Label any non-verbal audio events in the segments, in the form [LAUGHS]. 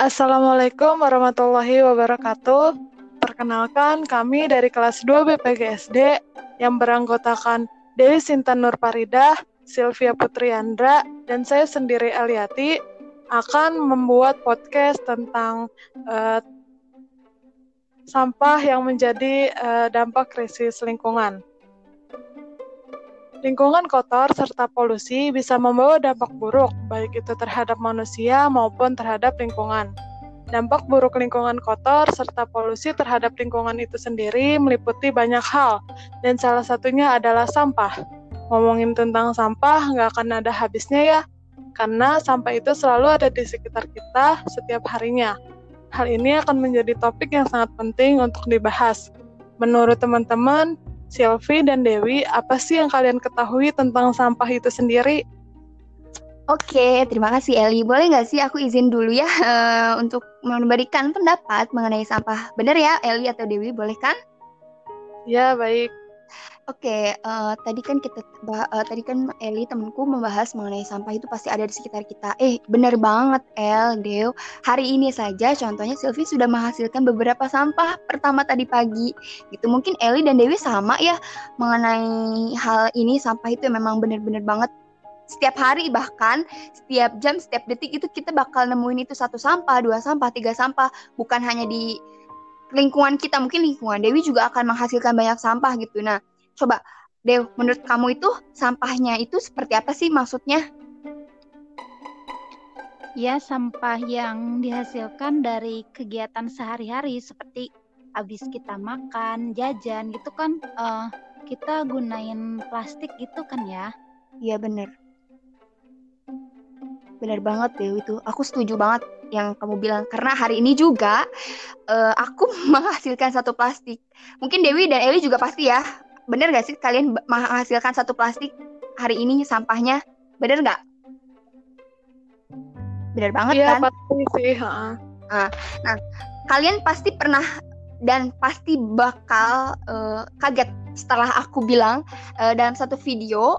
Assalamualaikum warahmatullahi wabarakatuh. Perkenalkan, kami dari kelas 2 BPGSD yang beranggotakan Dewi Sintan Nur Paridah, Sylvia Putriandra, dan saya sendiri Eliati akan membuat podcast tentang uh, sampah yang menjadi uh, dampak krisis lingkungan. Lingkungan kotor serta polusi bisa membawa dampak buruk, baik itu terhadap manusia maupun terhadap lingkungan. Dampak buruk lingkungan kotor serta polusi terhadap lingkungan itu sendiri meliputi banyak hal, dan salah satunya adalah sampah. Ngomongin tentang sampah nggak akan ada habisnya ya, karena sampah itu selalu ada di sekitar kita setiap harinya. Hal ini akan menjadi topik yang sangat penting untuk dibahas. Menurut teman-teman, Sylvie dan Dewi, apa sih yang kalian ketahui tentang sampah itu sendiri? Oke, terima kasih Eli. Boleh nggak sih aku izin dulu ya uh, [LAUGHS] untuk memberikan pendapat mengenai sampah? Benar ya Eli atau Dewi, boleh kan? Ya, baik. Oke, uh, tadi kan kita uh, tadi kan Eli temanku membahas mengenai sampah itu pasti ada di sekitar kita. Eh, benar banget El, Deo. Hari ini saja contohnya Sylvie sudah menghasilkan beberapa sampah pertama tadi pagi. Gitu mungkin Eli dan Dewi sama ya mengenai hal ini sampah itu memang benar-benar banget setiap hari bahkan setiap jam setiap detik itu kita bakal nemuin itu satu sampah dua sampah tiga sampah bukan hanya di lingkungan kita mungkin lingkungan Dewi juga akan menghasilkan banyak sampah gitu nah Coba, Dew, menurut kamu itu sampahnya itu seperti apa sih maksudnya? Ya, sampah yang dihasilkan dari kegiatan sehari-hari seperti habis kita makan, jajan gitu kan uh, kita gunain plastik gitu kan ya? Iya bener. Bener banget Dew itu. Aku setuju banget yang kamu bilang. Karena hari ini juga uh, aku [LAUGHS] menghasilkan satu plastik. Mungkin Dewi dan Eli juga pasti ya. Bener gak sih kalian menghasilkan satu plastik hari ini sampahnya? Bener nggak? Bener banget iya, kan? pasti sih nah, nah kalian pasti pernah dan pasti bakal uh, kaget setelah aku bilang uh, dalam satu video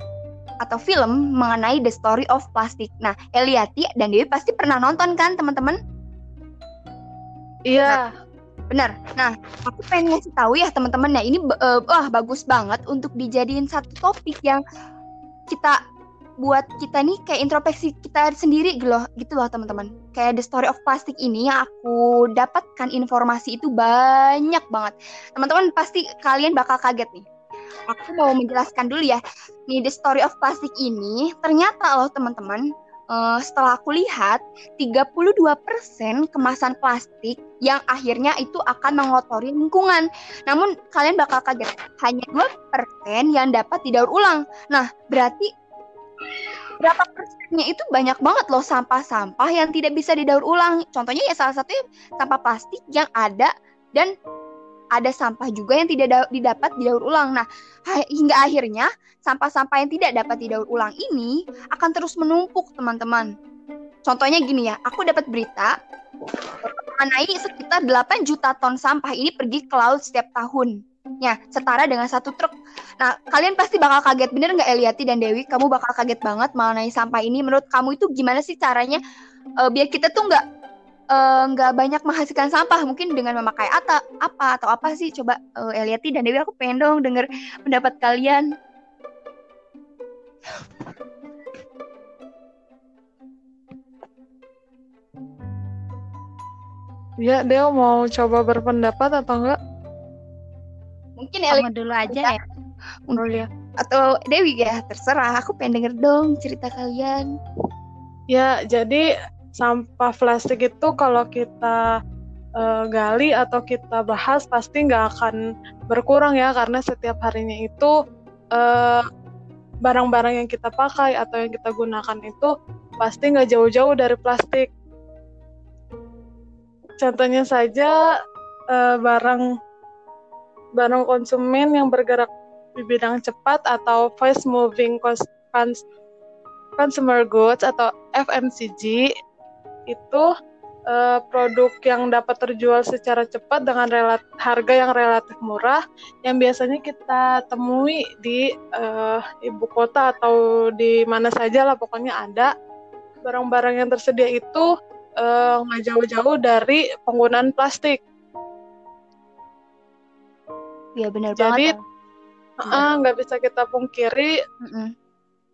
atau film mengenai the story of plastic. Nah, Eliati dan Dewi pasti pernah nonton kan, teman-teman? Iya. Nah, Benar. Nah, aku pengen ngasih tahu ya teman-teman ya ini uh, wah bagus banget untuk dijadiin satu topik yang kita buat kita nih kayak introspeksi kita sendiri gitu loh, gitu loh teman-teman. Kayak the story of plastic ini yang aku dapatkan informasi itu banyak banget. Teman-teman pasti kalian bakal kaget nih. Aku mau menjelaskan dulu ya. Nih the story of plastic ini ternyata loh teman-teman uh, setelah aku lihat 32% kemasan plastik yang akhirnya itu akan mengotori lingkungan. Namun kalian bakal kaget, hanya 2% yang dapat didaur ulang. Nah, berarti berapa persennya itu banyak banget loh sampah-sampah yang tidak bisa didaur ulang. Contohnya ya salah satunya sampah plastik yang ada dan ada sampah juga yang tidak didapat didaur ulang. Nah, hingga akhirnya sampah-sampah yang tidak dapat didaur ulang ini akan terus menumpuk, teman-teman. Contohnya gini ya, aku dapat berita mengenai sekitar 8 juta ton sampah ini pergi ke laut setiap tahun. Ya, setara dengan satu truk. Nah, kalian pasti bakal kaget, bener nggak Eliati dan Dewi? Kamu bakal kaget banget mengenai sampah ini. Menurut kamu itu gimana sih caranya uh, biar kita tuh nggak nggak uh, banyak menghasilkan sampah mungkin dengan memakai ata, apa atau apa sih coba uh, Eliati dan Dewi aku pengen dong denger pendapat kalian Ya, Dew mau coba berpendapat atau enggak? Mungkin Eli dulu aja ya. Oh, ya. Atau Dewi ya, terserah. Aku pengen denger dong cerita kalian. Ya, jadi sampah plastik itu kalau kita uh, gali atau kita bahas pasti nggak akan berkurang ya karena setiap harinya itu eh, barang-barang yang kita pakai atau yang kita gunakan itu pasti nggak jauh-jauh dari plastik. Contohnya saja uh, barang barang konsumen yang bergerak di bidang cepat atau fast moving consumer goods atau FMCG itu uh, produk yang dapat terjual secara cepat dengan relat harga yang relatif murah yang biasanya kita temui di uh, ibu kota atau di mana saja lah pokoknya ada barang-barang yang tersedia itu eh, nggak jauh-jauh dari penggunaan plastik. Iya benar Jadi, banget. Ah, nggak bisa kita pungkiri Mm-mm.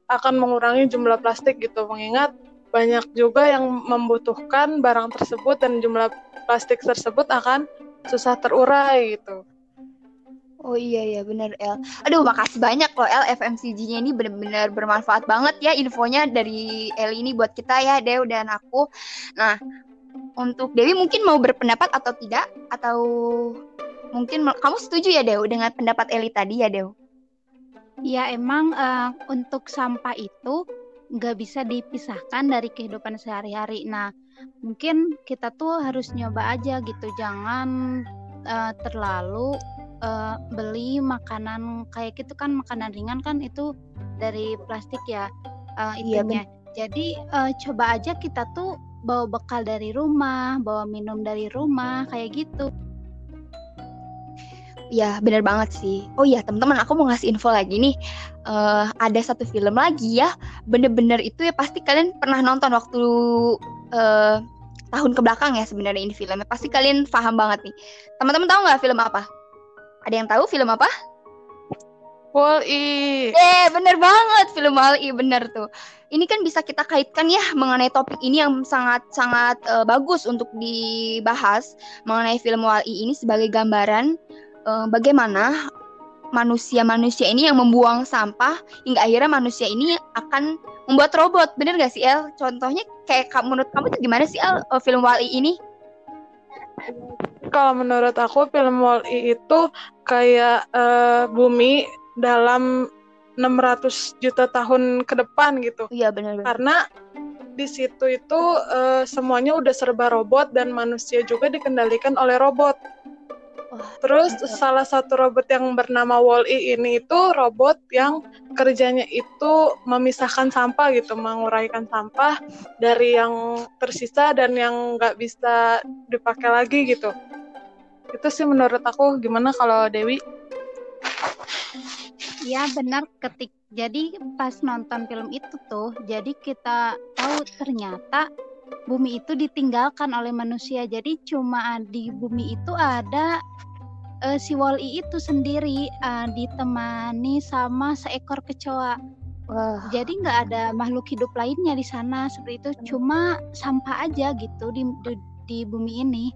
akan mengurangi jumlah plastik gitu, mengingat banyak juga yang membutuhkan barang tersebut dan jumlah plastik tersebut akan susah terurai gitu. Oh iya iya benar El. Aduh makasih banyak loh El FMCG-nya ini benar-benar bermanfaat banget ya infonya dari El ini buat kita ya Dew dan aku. Nah untuk Dewi mungkin mau berpendapat atau tidak atau mungkin kamu setuju ya Dew dengan pendapat Eli tadi ya Dew? Ya emang eh, untuk sampah itu nggak bisa dipisahkan dari kehidupan sehari-hari. Nah, mungkin kita tuh harus nyoba aja gitu, jangan eh, terlalu eh, beli makanan kayak gitu kan makanan ringan kan itu dari plastik ya Iya, itunya. Jadi eh, coba aja kita tuh bawa bekal dari rumah, bawa minum dari rumah kayak gitu. Ya benar banget sih. Oh iya teman-teman aku mau ngasih info lagi nih. Eh ada satu film lagi ya. Bener-bener itu ya pasti kalian pernah nonton waktu eh tahun ke belakang ya sebenarnya ini filmnya. Pasti kalian paham banget nih. Teman-teman tahu nggak film apa? Ada yang tahu film apa? Wall-E. Eh bener banget film Wall-E bener tuh. Ini kan bisa kita kaitkan ya mengenai topik ini yang sangat-sangat eh, bagus untuk dibahas mengenai film Wall-E ini sebagai gambaran eh, bagaimana manusia-manusia ini yang membuang sampah hingga akhirnya manusia ini akan membuat robot. Bener gak sih El? Contohnya kayak ka- menurut kamu tuh gimana sih El eh, film Wall-E ini? Kalau menurut aku film Wall-E itu kayak eh, bumi dalam 600 juta tahun ke depan gitu. Iya bener-bener. Karena di situ itu eh, semuanya udah serba robot dan manusia juga dikendalikan oleh robot. Terus salah satu robot yang bernama Wall-E ini itu robot yang kerjanya itu memisahkan sampah gitu, menguraikan sampah dari yang tersisa dan yang nggak bisa dipakai lagi gitu. Itu sih menurut aku gimana kalau Dewi? Ya benar ketik. Jadi pas nonton film itu tuh, jadi kita tahu ternyata bumi itu ditinggalkan oleh manusia. Jadi cuma di bumi itu ada eh, si Wall-E itu sendiri eh, ditemani sama seekor kecoa. Wah, Jadi nggak ada makhluk hidup lainnya di sana seperti itu. Cuma sampah aja gitu di di, di bumi ini.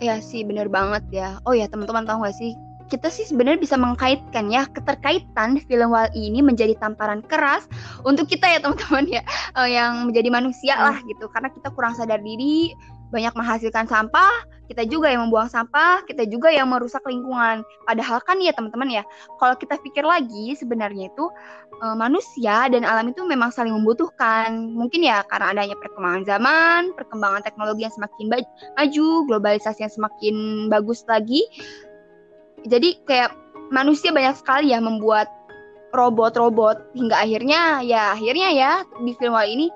ya sih bener banget ya. Oh ya teman-teman tahu gak sih? Kita sih sebenarnya bisa mengkaitkan ya keterkaitan film Wall-E ini menjadi tamparan keras untuk kita ya teman-teman ya. Eh, yang menjadi manusia lah gitu. Karena kita kurang sadar diri banyak menghasilkan sampah kita juga yang membuang sampah kita juga yang merusak lingkungan. Padahal kan ya teman-teman ya kalau kita pikir lagi sebenarnya itu eh, manusia dan alam itu memang saling membutuhkan. Mungkin ya karena adanya perkembangan zaman perkembangan teknologi yang semakin maju globalisasi yang semakin bagus lagi jadi kayak manusia banyak sekali ya membuat robot-robot hingga akhirnya ya akhirnya ya di film Wall ini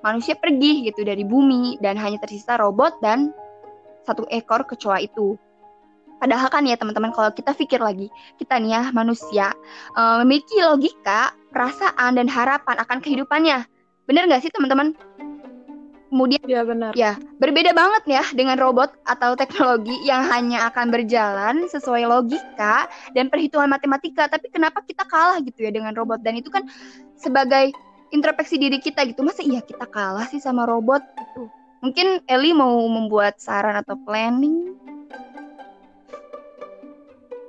manusia pergi gitu dari bumi dan hanya tersisa robot dan satu ekor kecoa itu. Padahal kan ya teman-teman kalau kita pikir lagi kita nih ya manusia eh, memiliki logika, perasaan dan harapan akan kehidupannya. Bener nggak sih teman-teman? Kemudian Ya benar. Ya, berbeda banget ya dengan robot atau teknologi yang hanya akan berjalan sesuai logika dan perhitungan matematika. Tapi kenapa kita kalah gitu ya dengan robot? Dan itu kan sebagai introspeksi diri kita gitu. Masa iya kita kalah sih sama robot gitu? Mungkin Eli mau membuat saran atau planning?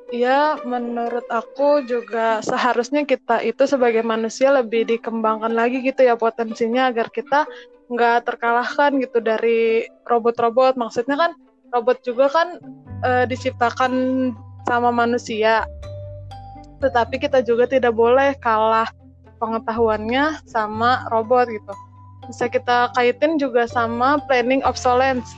Ya, menurut aku juga seharusnya kita itu sebagai manusia lebih dikembangkan lagi gitu ya potensinya agar kita nggak terkalahkan gitu dari robot-robot. Maksudnya kan robot juga kan eh, diciptakan sama manusia, tetapi kita juga tidak boleh kalah pengetahuannya sama robot gitu. Bisa kita kaitin juga sama planning obsolescence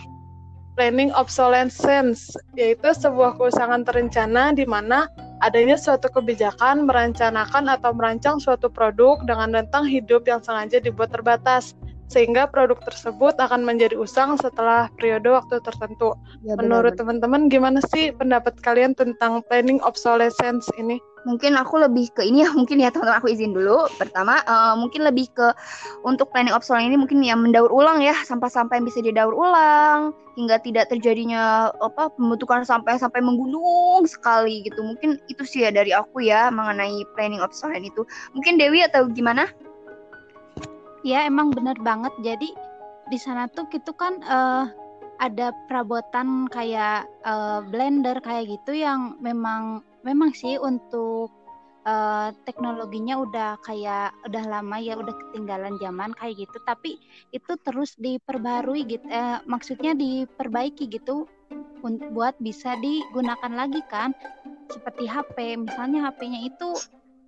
planning obsolescence, yaitu sebuah keusangan terencana di mana adanya suatu kebijakan merencanakan atau merancang suatu produk dengan rentang hidup yang sengaja dibuat terbatas, sehingga produk tersebut akan menjadi usang setelah periode waktu tertentu. Ya, Menurut teman-teman, gimana sih pendapat kalian tentang planning obsolescence ini? mungkin aku lebih ke ini ya [LAUGHS] mungkin ya teman-teman aku izin dulu. Pertama uh, mungkin lebih ke untuk planning obsolete ini mungkin yang mendaur ulang ya sampah-sampah yang bisa didaur ulang hingga tidak terjadinya apa pembentukan sampah sampai menggunung sekali gitu. Mungkin itu sih ya dari aku ya mengenai planning obsolete itu. Mungkin Dewi atau gimana ya emang benar banget. Jadi di sana tuh gitu kan uh, ada perabotan kayak uh, blender kayak gitu yang memang memang sih untuk uh, teknologinya udah kayak udah lama ya udah ketinggalan zaman kayak gitu. Tapi itu terus diperbarui gitu uh, maksudnya diperbaiki gitu buat bisa digunakan lagi kan. Seperti HP misalnya HP-nya itu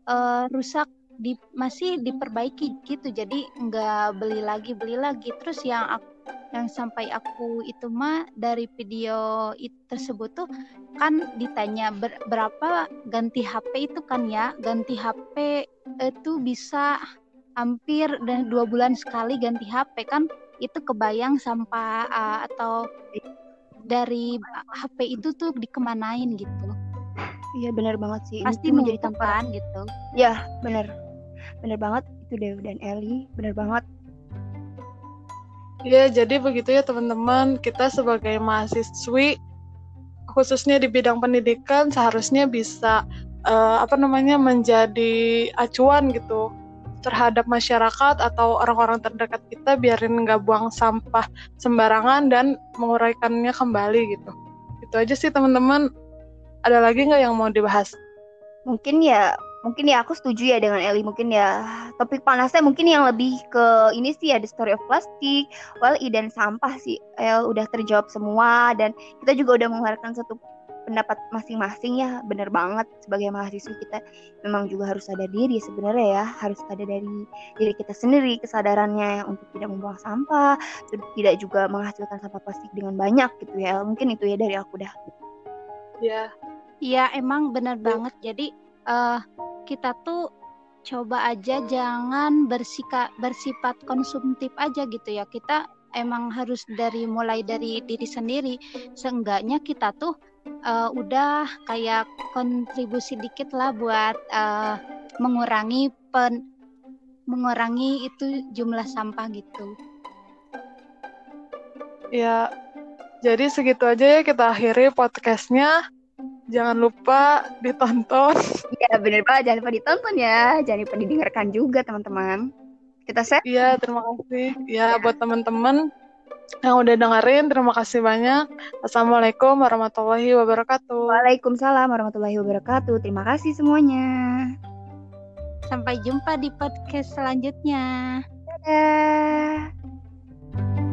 uh, rusak di masih diperbaiki gitu. Jadi nggak beli lagi beli lagi. Terus yang aku yang sampai aku itu mah dari video itu tersebut tuh kan ditanya ber, berapa ganti HP itu kan ya. Ganti HP itu bisa hampir dan dua bulan sekali ganti HP kan. Itu kebayang sampah uh, atau dari HP itu tuh dikemanain gitu. Iya benar banget sih. Pasti menjadi tempat gitu. Ya benar benar banget itu Dewi dan Eli benar banget Ya, jadi begitu ya teman-teman. Kita sebagai mahasiswi, khususnya di bidang pendidikan, seharusnya bisa uh, apa namanya menjadi acuan gitu terhadap masyarakat atau orang-orang terdekat kita biarin nggak buang sampah sembarangan dan menguraikannya kembali gitu. Itu aja sih teman-teman. Ada lagi nggak yang mau dibahas? Mungkin ya mungkin ya aku setuju ya dengan Eli mungkin ya. Topik panasnya mungkin yang lebih ke ini sih ya the story of plastic. Well dan sampah sih. El udah terjawab semua dan kita juga udah mengeluarkan satu pendapat masing-masing ya. Bener banget sebagai mahasiswa kita memang juga harus sadar diri sebenarnya ya. Harus ada dari diri kita sendiri kesadarannya untuk tidak membuang sampah tidak juga menghasilkan sampah plastik dengan banyak gitu ya. Mungkin itu ya dari aku dah. Ya. Ya emang bener banget. Jadi uh, kita tuh coba aja jangan bersika, bersifat konsumtif aja gitu ya. Kita emang harus dari mulai dari diri sendiri. Seenggaknya kita tuh uh, udah kayak kontribusi dikit lah buat uh, mengurangi pen mengurangi itu jumlah sampah gitu. Ya, jadi segitu aja ya kita akhiri podcastnya. Jangan lupa ditonton. [LAUGHS] Iya bener banget, jangan lupa ditonton ya. Jangan lupa didengarkan juga teman-teman. Kita set. Iya terima kasih. Ya, ya. buat teman-teman yang udah dengerin, terima kasih banyak. Assalamualaikum warahmatullahi wabarakatuh. Waalaikumsalam warahmatullahi wabarakatuh. Terima kasih semuanya. Sampai jumpa di podcast selanjutnya. Dadah.